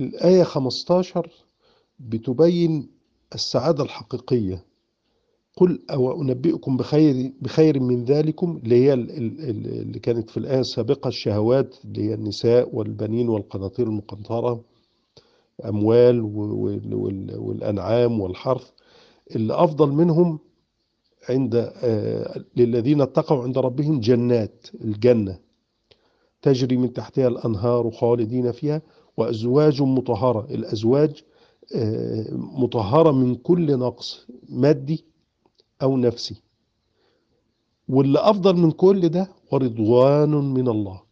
الآية 15 بتبين السعادة الحقيقية. قل أو أنبئكم بخير بخير من ذلكم اللي هي ال- ال- ال- اللي كانت في الآية السابقة الشهوات اللي هي النساء والبنين والقناطير المقنطرة أموال والأنعام والحرث. اللي أفضل منهم عند آه، للذين اتقوا عند ربهم جنات الجنة. تجري من تحتها الأنهار خالدين فيها. وأزواج مطهرة. الأزواج آه، مطهرة من كل نقص مادي أو نفسي. واللي أفضل من كل ده ورضوان من الله.